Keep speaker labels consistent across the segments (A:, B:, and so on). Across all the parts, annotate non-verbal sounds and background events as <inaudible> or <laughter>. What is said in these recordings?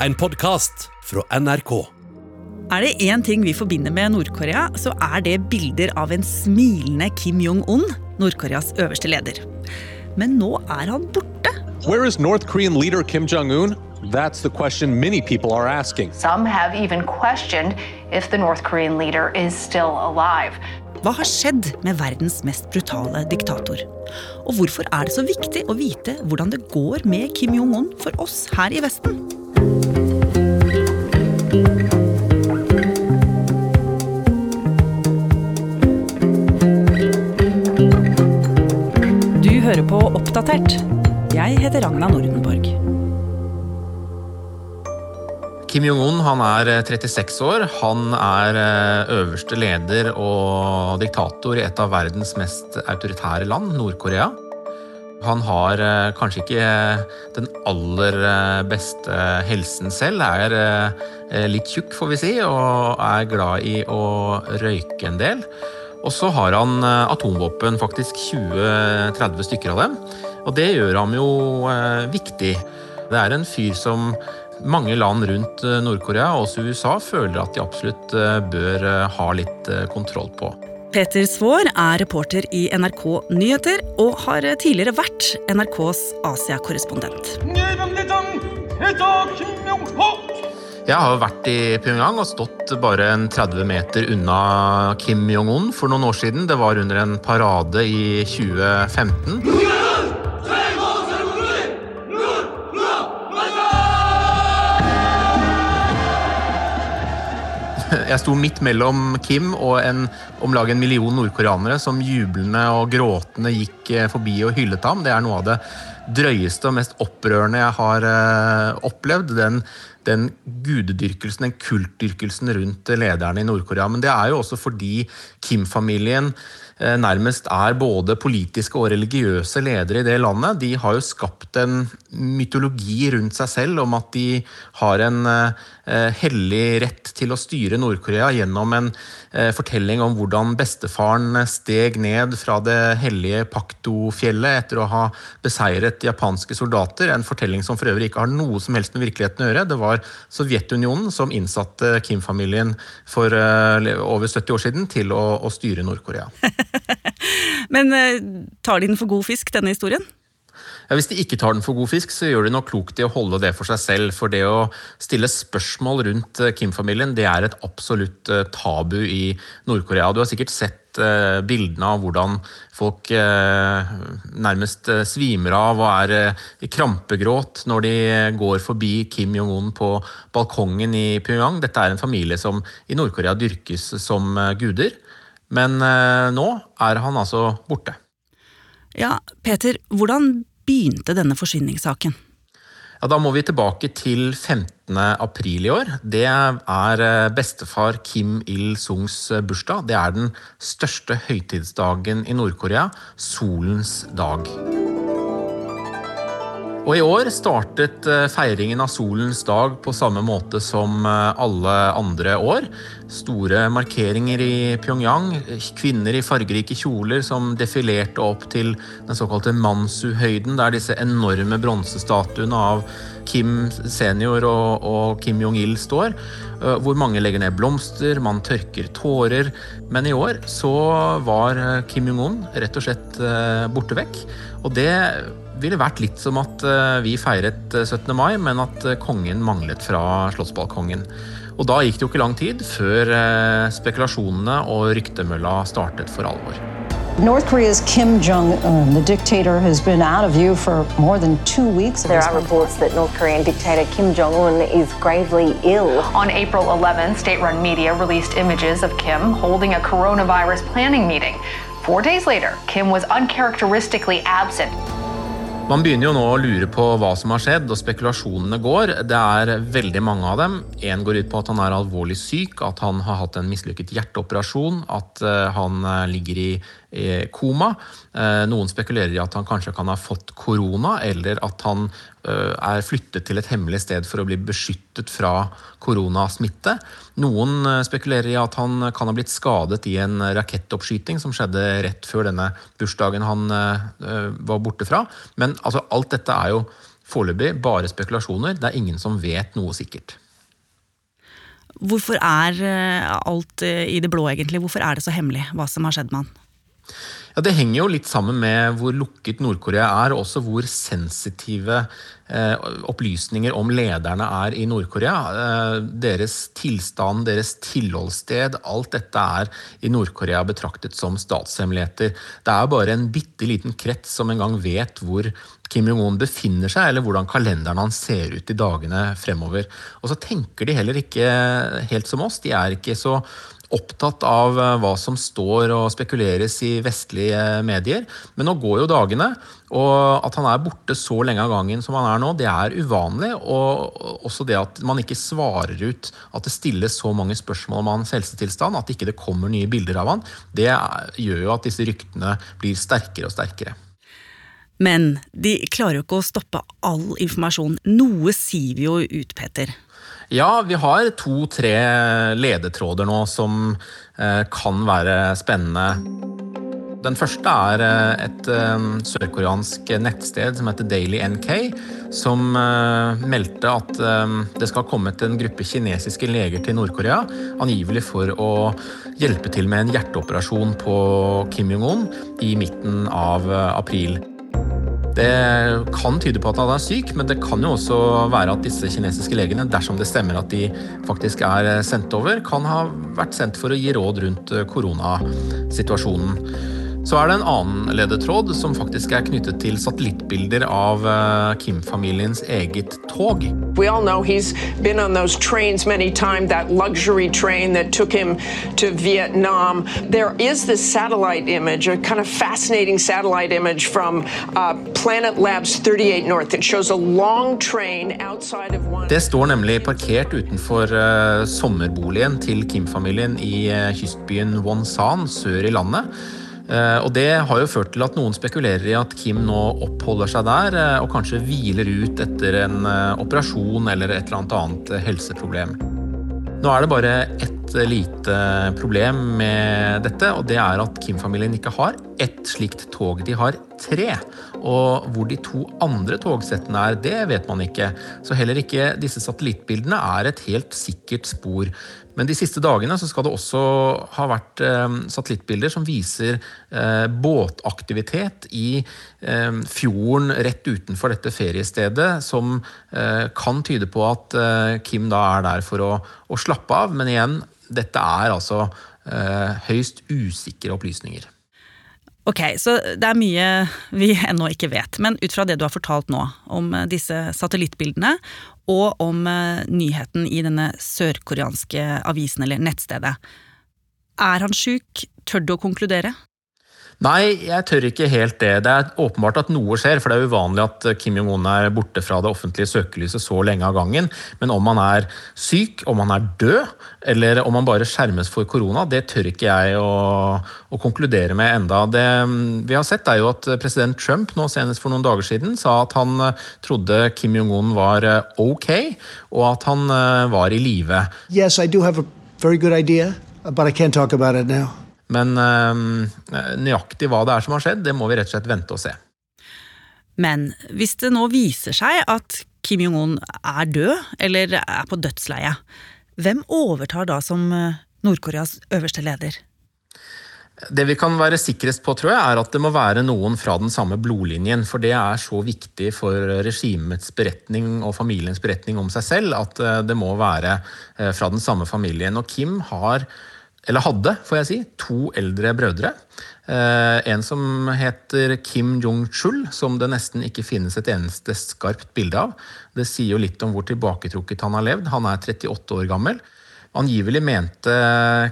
A: en podkast fra NRK.
B: Er det én ting vi forbinder med Nord-Korea, så er det bilder av en smilende Kim Jong-un, Nord-Koreas øverste leder. Men nå er han borte.
C: Where is North Korean leader Kim Jong un? That's the question many people are asking.
D: Some have even questioned if the North Korean leader is still alive.
B: Hva har skjedd med verdens mest brutale diktator? Og hvorfor er det så viktig å vite hvordan det går med Kim Jong-un for oss her i Vesten? Du hører på Oppdatert. Jeg heter Ragna Nordenborg.
E: Kim Jong-un han er eh, 36 år. Han er eh, øverste leder og diktator i et av verdens mest autoritære land, Nord-Korea. Han har eh, kanskje ikke den aller eh, beste helsen selv, er eh, litt tjukk, får vi si, og er glad i å røyke en del. Og så har han eh, atomvåpen, faktisk 20-30 stykker av dem. Og det gjør ham jo eh, viktig. Det er en fyr som mange land rundt eh, Nord-Korea, også USA, føler at de absolutt eh, bør eh, ha litt eh, kontroll på.
B: Peter Svaar er reporter i NRK Nyheter og har tidligere vært NRKs Asia-korrespondent.
E: Jeg har vært i Pyongyang og stått bare en 30 meter unna Kim Jong-un for noen år siden. Det var under en parade i 2015. Jeg sto midt mellom Kim og en, om lag en million nordkoreanere som jublende og gråtende gikk eh, forbi og hyllet ham. Det er noe av det drøyeste og mest opprørende jeg har eh, opplevd. Den, den gudedyrkelsen, den kultdyrkelsen rundt lederne i Nord-Korea. Men det er jo også fordi Kim-familien nærmest er både politiske og religiøse ledere i det landet. De har jo skapt en mytologi rundt seg selv om at de har en eh, hellig rett til å styre Nord-Korea gjennom en eh, fortelling om hvordan bestefaren steg ned fra det hellige Pakto-fjellet etter å ha beseiret japanske soldater. En fortelling som for øvrig ikke har noe som helst med virkeligheten å gjøre. Det var Sovjetunionen som innsatte Kim-familien for eh, over 70 år siden til å, å styre Nord-Korea. <laughs> <laughs>
B: Men eh, tar de den for god fisk, denne historien?
E: Ja, hvis de ikke tar den for god fisk, så gjør de nok klokt i å holde det for seg selv. For det å stille spørsmål rundt eh, Kim-familien, det er et absolutt eh, tabu i Nord-Korea. Du har sikkert sett bildene av hvordan folk nærmest svimer av og er i krampegråt når de går forbi Kim Jong-un på balkongen i Pyongyang. Dette er en familie som i Nord-Korea dyrkes som guder. Men eh, nå er han altså borte.
B: Ja, Peter, hvordan begynte denne forsvinningssaken?
E: Ja, Da må vi tilbake til 15. april i år. Det er eh, bestefar Kim Il-sungs bursdag. Det er den største høytidsdagen i Nord-Korea, solens dag. Og i år startet eh, feiringen av solens dag på samme måte som eh, alle andre år. Store markeringer i Pyongyang. Kvinner i fargerike kjoler som defilerte opp til den såkalte Mansu-høyden, der disse enorme bronsestatuene av Kim senior og, og Kim Jong-il står. eh, Hvor mange legger ned blomster, man tørker tårer. Men i år så var Kim Jong-un rett og slett borte vekk. Og det ville vært litt som at eh, vi feiret eh, 17. mai, men at eh, kongen manglet fra slottsbalkongen. Og da gikk det jo ikke lang tid før eh, spekulasjonene og ryktemølla startet for alvor.
F: North Korea's Kim Jong un, the dictator, has been out of view for more than two weeks.
D: There are reports that North Korean dictator Kim Jong un is gravely ill. On April 11, state run media released images of Kim holding a coronavirus planning meeting. Four days later, Kim was uncharacteristically absent.
E: Man begynner jo nå å lure på hva som har skjedd, og spekulasjonene går. Det er veldig mange av dem. Én går ut på at han er alvorlig syk, at han har hatt en mislykket hjerteoperasjon, at eh, han eh, ligger i eh, koma. Noen spekulerer i at han kanskje kan ha fått korona, eller at han er flyttet til et hemmelig sted for å bli beskyttet fra koronasmitte. Noen eh, spekulerer i at han kan ha blitt skadet i en rakettoppskyting som skjedde rett før denne bursdagen han eh, eh, var borte fra. Men altså, alt dette er jo foreløpig bare spekulasjoner. Det er ingen som vet noe sikkert.
B: Hvorfor er eh, alt eh, i det blå, egentlig? Hvorfor er det så hemmelig hva som har skjedd med han?
E: Ja, Det henger jo litt sammen med hvor lukket Nord-Korea er, og også hvor sensitive eh, opplysninger om lederne er i Nord-Korea. Eh, deres tilstand, deres tilholdssted, alt dette er i Nord-Korea betraktet som statshemmeligheter. Det er bare en bitte liten krets som en gang vet hvor Kim Jong-un befinner seg, eller hvordan kalenderen hans ser ut i dagene fremover. Og så tenker de heller ikke helt som oss. De er ikke så opptatt av eh, hva som står og spekuleres i vestlige medier. Men nå går jo dagene, og at han er borte så lenge av gangen som han er nå, det er uvanlig. Og også det at man ikke svarer ut at det stilles så mange spørsmål om hans helsetilstand, at ikke det kommer nye bilder av han, det gjør jo at disse ryktene blir sterkere og sterkere.
B: Men de klarer jo ikke å stoppe all informasjon. Noe siver jo ut, Peter.
E: Ja, vi har to-tre ledetråder nå som eh, kan være spennende. Den første er eh, et eh, sørkoreansk nettsted som heter Daily NK, som meldte at det skal ha kommet en gruppe kinesiske leger til Nord-Korea, angivelig for å hjelpe til med en hjerteoperasjon på Kim Jong-un i midten av april. Det kan tyde på at han er syk, men det kan jo også være at disse kinesiske legene, dersom det stemmer at de faktisk er sendt over, kan ha vært sendt for å gi råd rundt koronasituasjonen. Så er det en annen ledetråd som faktisk er knyttet til satellittbilder av eh, Kim-familiens eget tog.
G: We all know he's been on those trains many times, that luxury train that took him to Vietnam. There is this satellite image, a kind of fascinating satellite image from uh, Planet Labs 38 North. It shows a long train outside of one.
E: Det står nemlig parkert utenfor uh, sommerboligen til Kim-familien i uh, kystbyen Wonsan sør i landet. Eh, og Det har jo ført til at noen spekulerer i at Kim nå oppholder seg der eh, og kanskje hviler ut etter en eh, operasjon eller et eller annet helseproblem. Nå er det bare ett lite problem med dette, og det er at Kim-familien ikke har ett slikt tog. De har tre. Og hvor de to andre togsettene er, det vet man ikke. Så heller ikke disse satellittbildene er et helt sikkert spor. Men de siste dagene så skal det også ha vært eh, satellittbilder som viser eh, båtaktivitet i eh, fjorden rett utenfor dette feriestedet, som kan tyde på at Kim da er der for å, å, slappe av. Men igjen, dette er altså eh, høyst usikre opplysninger.
B: Ok, så det er mye vi ennå ikke vet. Men ut fra det du har fortalt nå om disse satellittbildene, og om eh, nyheten i denne sørkoreanske avisen eller nettstedet. Er han sjuk? Tør du å konkludere?
E: Nei, jeg tør ikke helt det. Det er åpenbart at noe skjer, for det er uvanlig at Kim Jong-un er borte fra det offentlige søkelyset så lenge av gangen. Men om han er syk, om han er død, eller om han bare skjermes for korona, det tør ikke jeg å, å konkludere med enda. Det vi har sett, er jo at president Trump nå senest for noen dager siden sa at han trodde Kim Jong-un var eh, ok, og at han eh, var i live.
H: Yes, I do have a very good idea, but I can't talk about it now.
E: Men øh, nøyaktig hva det er som har skjedd, det må vi rett og slett vente og se.
B: Men hvis det nå viser seg at Kim Jong-un er død, eller er på dødsleiet, hvem overtar da som eh, Nord-Koreas øverste leder?
E: Det vi kan være sikrest på, tror jeg, er at det må være noen fra den samme blodlinjen. For det er så viktig for regimets beretning og familiens beretning om seg selv at eh, det må være fra den samme familien. Og Kim har eller hadde, får jeg si, to eldre brødre. Eh, en som heter Kim Jong-chul, som det nesten ikke finnes et eneste skarpt bilde av. Det sier jo litt om hvor tilbaketrukket han har levd. Han er 38 år gammel. Angivelig mente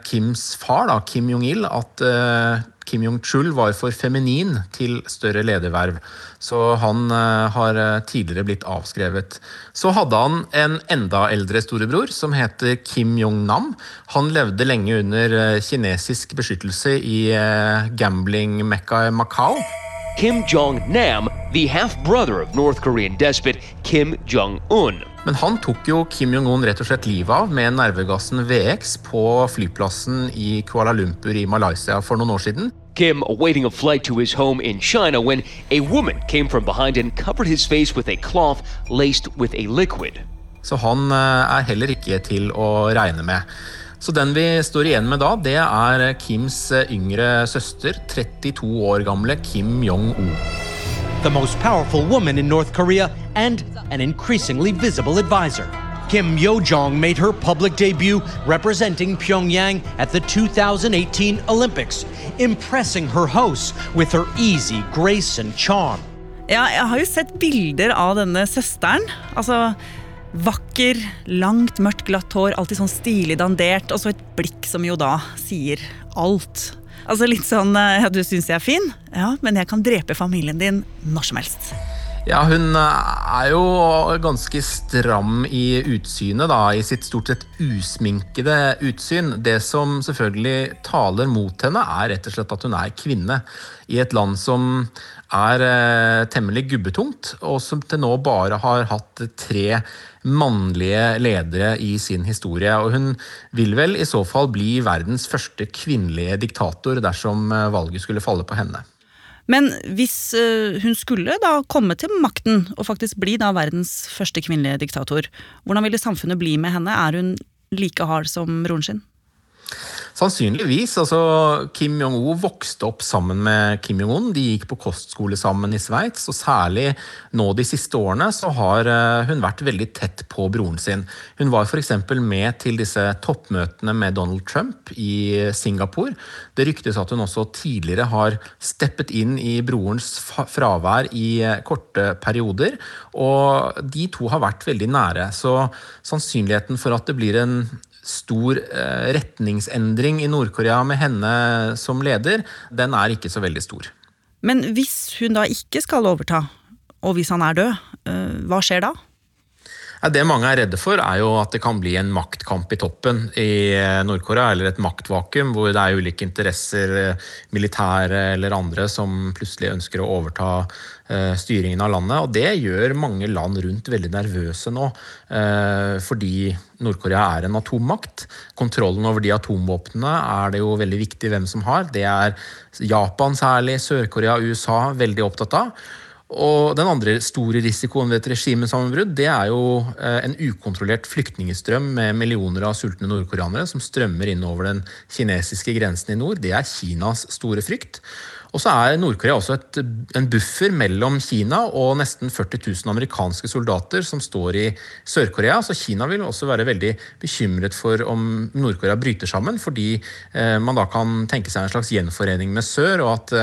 E: Kims far, da, Kim Jong-il, at uh, Kim Jong-chul var for feminin til større lederverv. Så han uh, har eh, tidligere blitt avskrevet. Så hadde han en enda eldre storebror som heter Kim Jong-nam. Han levde lenge under uh, kinesisk beskyttelse i gambling-mekka Macau.
I: Kim Jong-nam, the half-brother of North Korean despot Kim Jong-un.
E: Men han tok jo Kim Jong-un rett og slett livet av med nervegassen VX på flyplassen i Kuala Lumpur i Malaysia for noen år siden.
I: Kim awaiting a flight to his home in China when a woman came from behind and covered his face with a cloth laced with a liquid.
E: Så han eh, er heller ikke til å regne med. Så den vi står igjen med da, det er Kims eh, yngre søster, 32 år gamle Kim Jong-un.
A: The most powerful woman in North Korea and an increasingly visible advisor. Kim Yo Jong made her public debut representing Pyongyang at the 2018 Olympics, impressing her hosts with her easy grace and charm.
B: Ja, jeg har jo sett bilder av denne søsteren. Altså vakker, langt, mørkt, glatt hår, alltid sånn stilig dandert, og så et blikk som jo da sier alt. Altså litt sånn ja, du syns jeg er fin? Ja, men jeg kan drepe familien din når som helst.
E: Ja, hun er jo ganske stram i utsynet, da, i sitt stort sett usminkede utsyn. Det som selvfølgelig taler mot henne, er rett og slett at hun er kvinne. I et land som er eh, temmelig gubbetungt, og som til nå bare har hatt tre mannlige ledere i sin historie. Og hun vil vel i så fall bli verdens første kvinnelige diktator dersom eh, valget skulle falle på henne.
B: Men hvis uh, hun skulle da komme til makten og faktisk bli da verdens første kvinnelige diktator, hvordan ville samfunnet bli med henne? Er hun like hard som broren sin?
E: Sannsynligvis. altså Kim Jong-un vokste opp sammen med Kim Jong-un. De gikk på kostskole sammen i Sveits, og særlig nå de siste årene så har eh, hun vært veldig tett på broren sin. Hun var f.eks. med til disse toppmøtene med Donald Trump i Singapore. Det ryktes at hun også tidligere har steppet inn i brorens fravær i eh, korte perioder, og de to har vært veldig nære. Så sannsynligheten for at det blir en stor eh, retningsendring i Nord-Korea med henne som leder, den er ikke så veldig stor.
B: Men hvis hun da ikke skal overta, og hvis han er død, eh, hva skjer da?
E: Det mange er redde for, er jo at det kan bli en maktkamp i toppen i eh, Nord-Korea, eller et maktvakuum hvor det er ulike interesser, militære eller andre, som plutselig ønsker å overta styringen av landet. Og det gjør mange land rundt veldig nervøse nå. Eh, fordi Nord-Korea er en atommakt. Kontrollen over de atomvåpnene er det jo veldig viktig hvem som har. Det er Japan særlig, Sør-Korea USA veldig opptatt av. Og Den andre store risikoen ved et regimesammenbrudd det er jo eh, en ukontrollert flyktningstrøm med millioner av sultne nordkoreanere som strømmer innover den kinesiske grensen i nord. Det er Kinas store frykt. Og så er Nord-Korea også et, en buffer mellom Kina og nesten 40 000 amerikanske soldater som står i Sør-Korea. Så Kina vil også være veldig bekymret for om Nord-Korea bryter sammen, fordi eh, man da kan tenke seg en slags gjenforening med sør, og at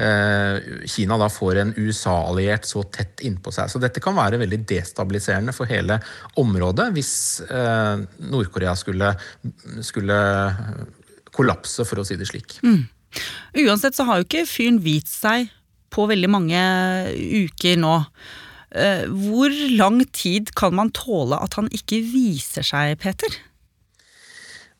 E: eh, Kina da får en USA-alliert så tett innpå seg. Så dette kan være veldig destabiliserende for hele området hvis eh, Nord-Korea skulle, skulle kollapse, for å si det slik.
B: Mm. Uansett så har jo ikke fyren vist seg på veldig mange uker nå. Eh, hvor lang tid kan man tåle at han ikke viser seg, Peter?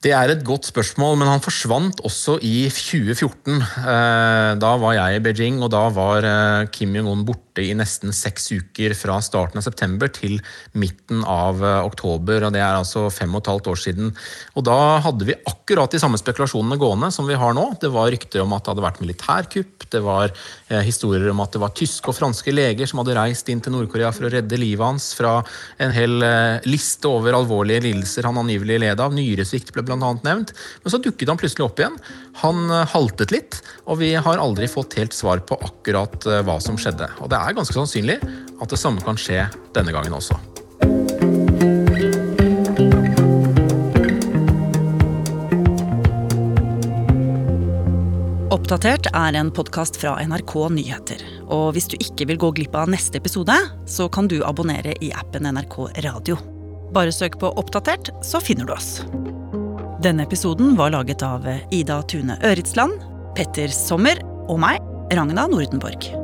E: Det er et godt spørsmål, men han forsvant også i 2014. Eh, da var jeg i Beijing, og da var eh, Kim Jong-un borte i nesten seks uker fra starten av september til midten av eh, oktober. og Det er altså fem og et halvt år siden. Og Da hadde vi akkurat de samme spekulasjonene gående som vi har nå. Det var rykter om at det hadde vært militærkupp, det var historier om at det var tyske og franske leger som hadde reist inn til Nord-Korea for å redde livet hans fra en hel liste over alvorlige lidelser han angivelig led av. Nyresvikt ble bl.a. nevnt. Men så dukket han plutselig opp igjen. Han eh, haltet litt, og vi har aldri fått helt svar på akkurat eh, hva som skjedde. Og det er ganske sannsynlig at det samme kan skje denne gangen også.
B: Oppdatert er en podkast fra NRK Nyheter. Og hvis du ikke vil gå glipp av neste episode, så kan du abonnere i appen NRK Radio. Bare søk på Oppdatert, så finner du oss. Denne episoden var laget av Ida Tune Øritsland, Petter Sommer og meg, Ragna Nordenborg.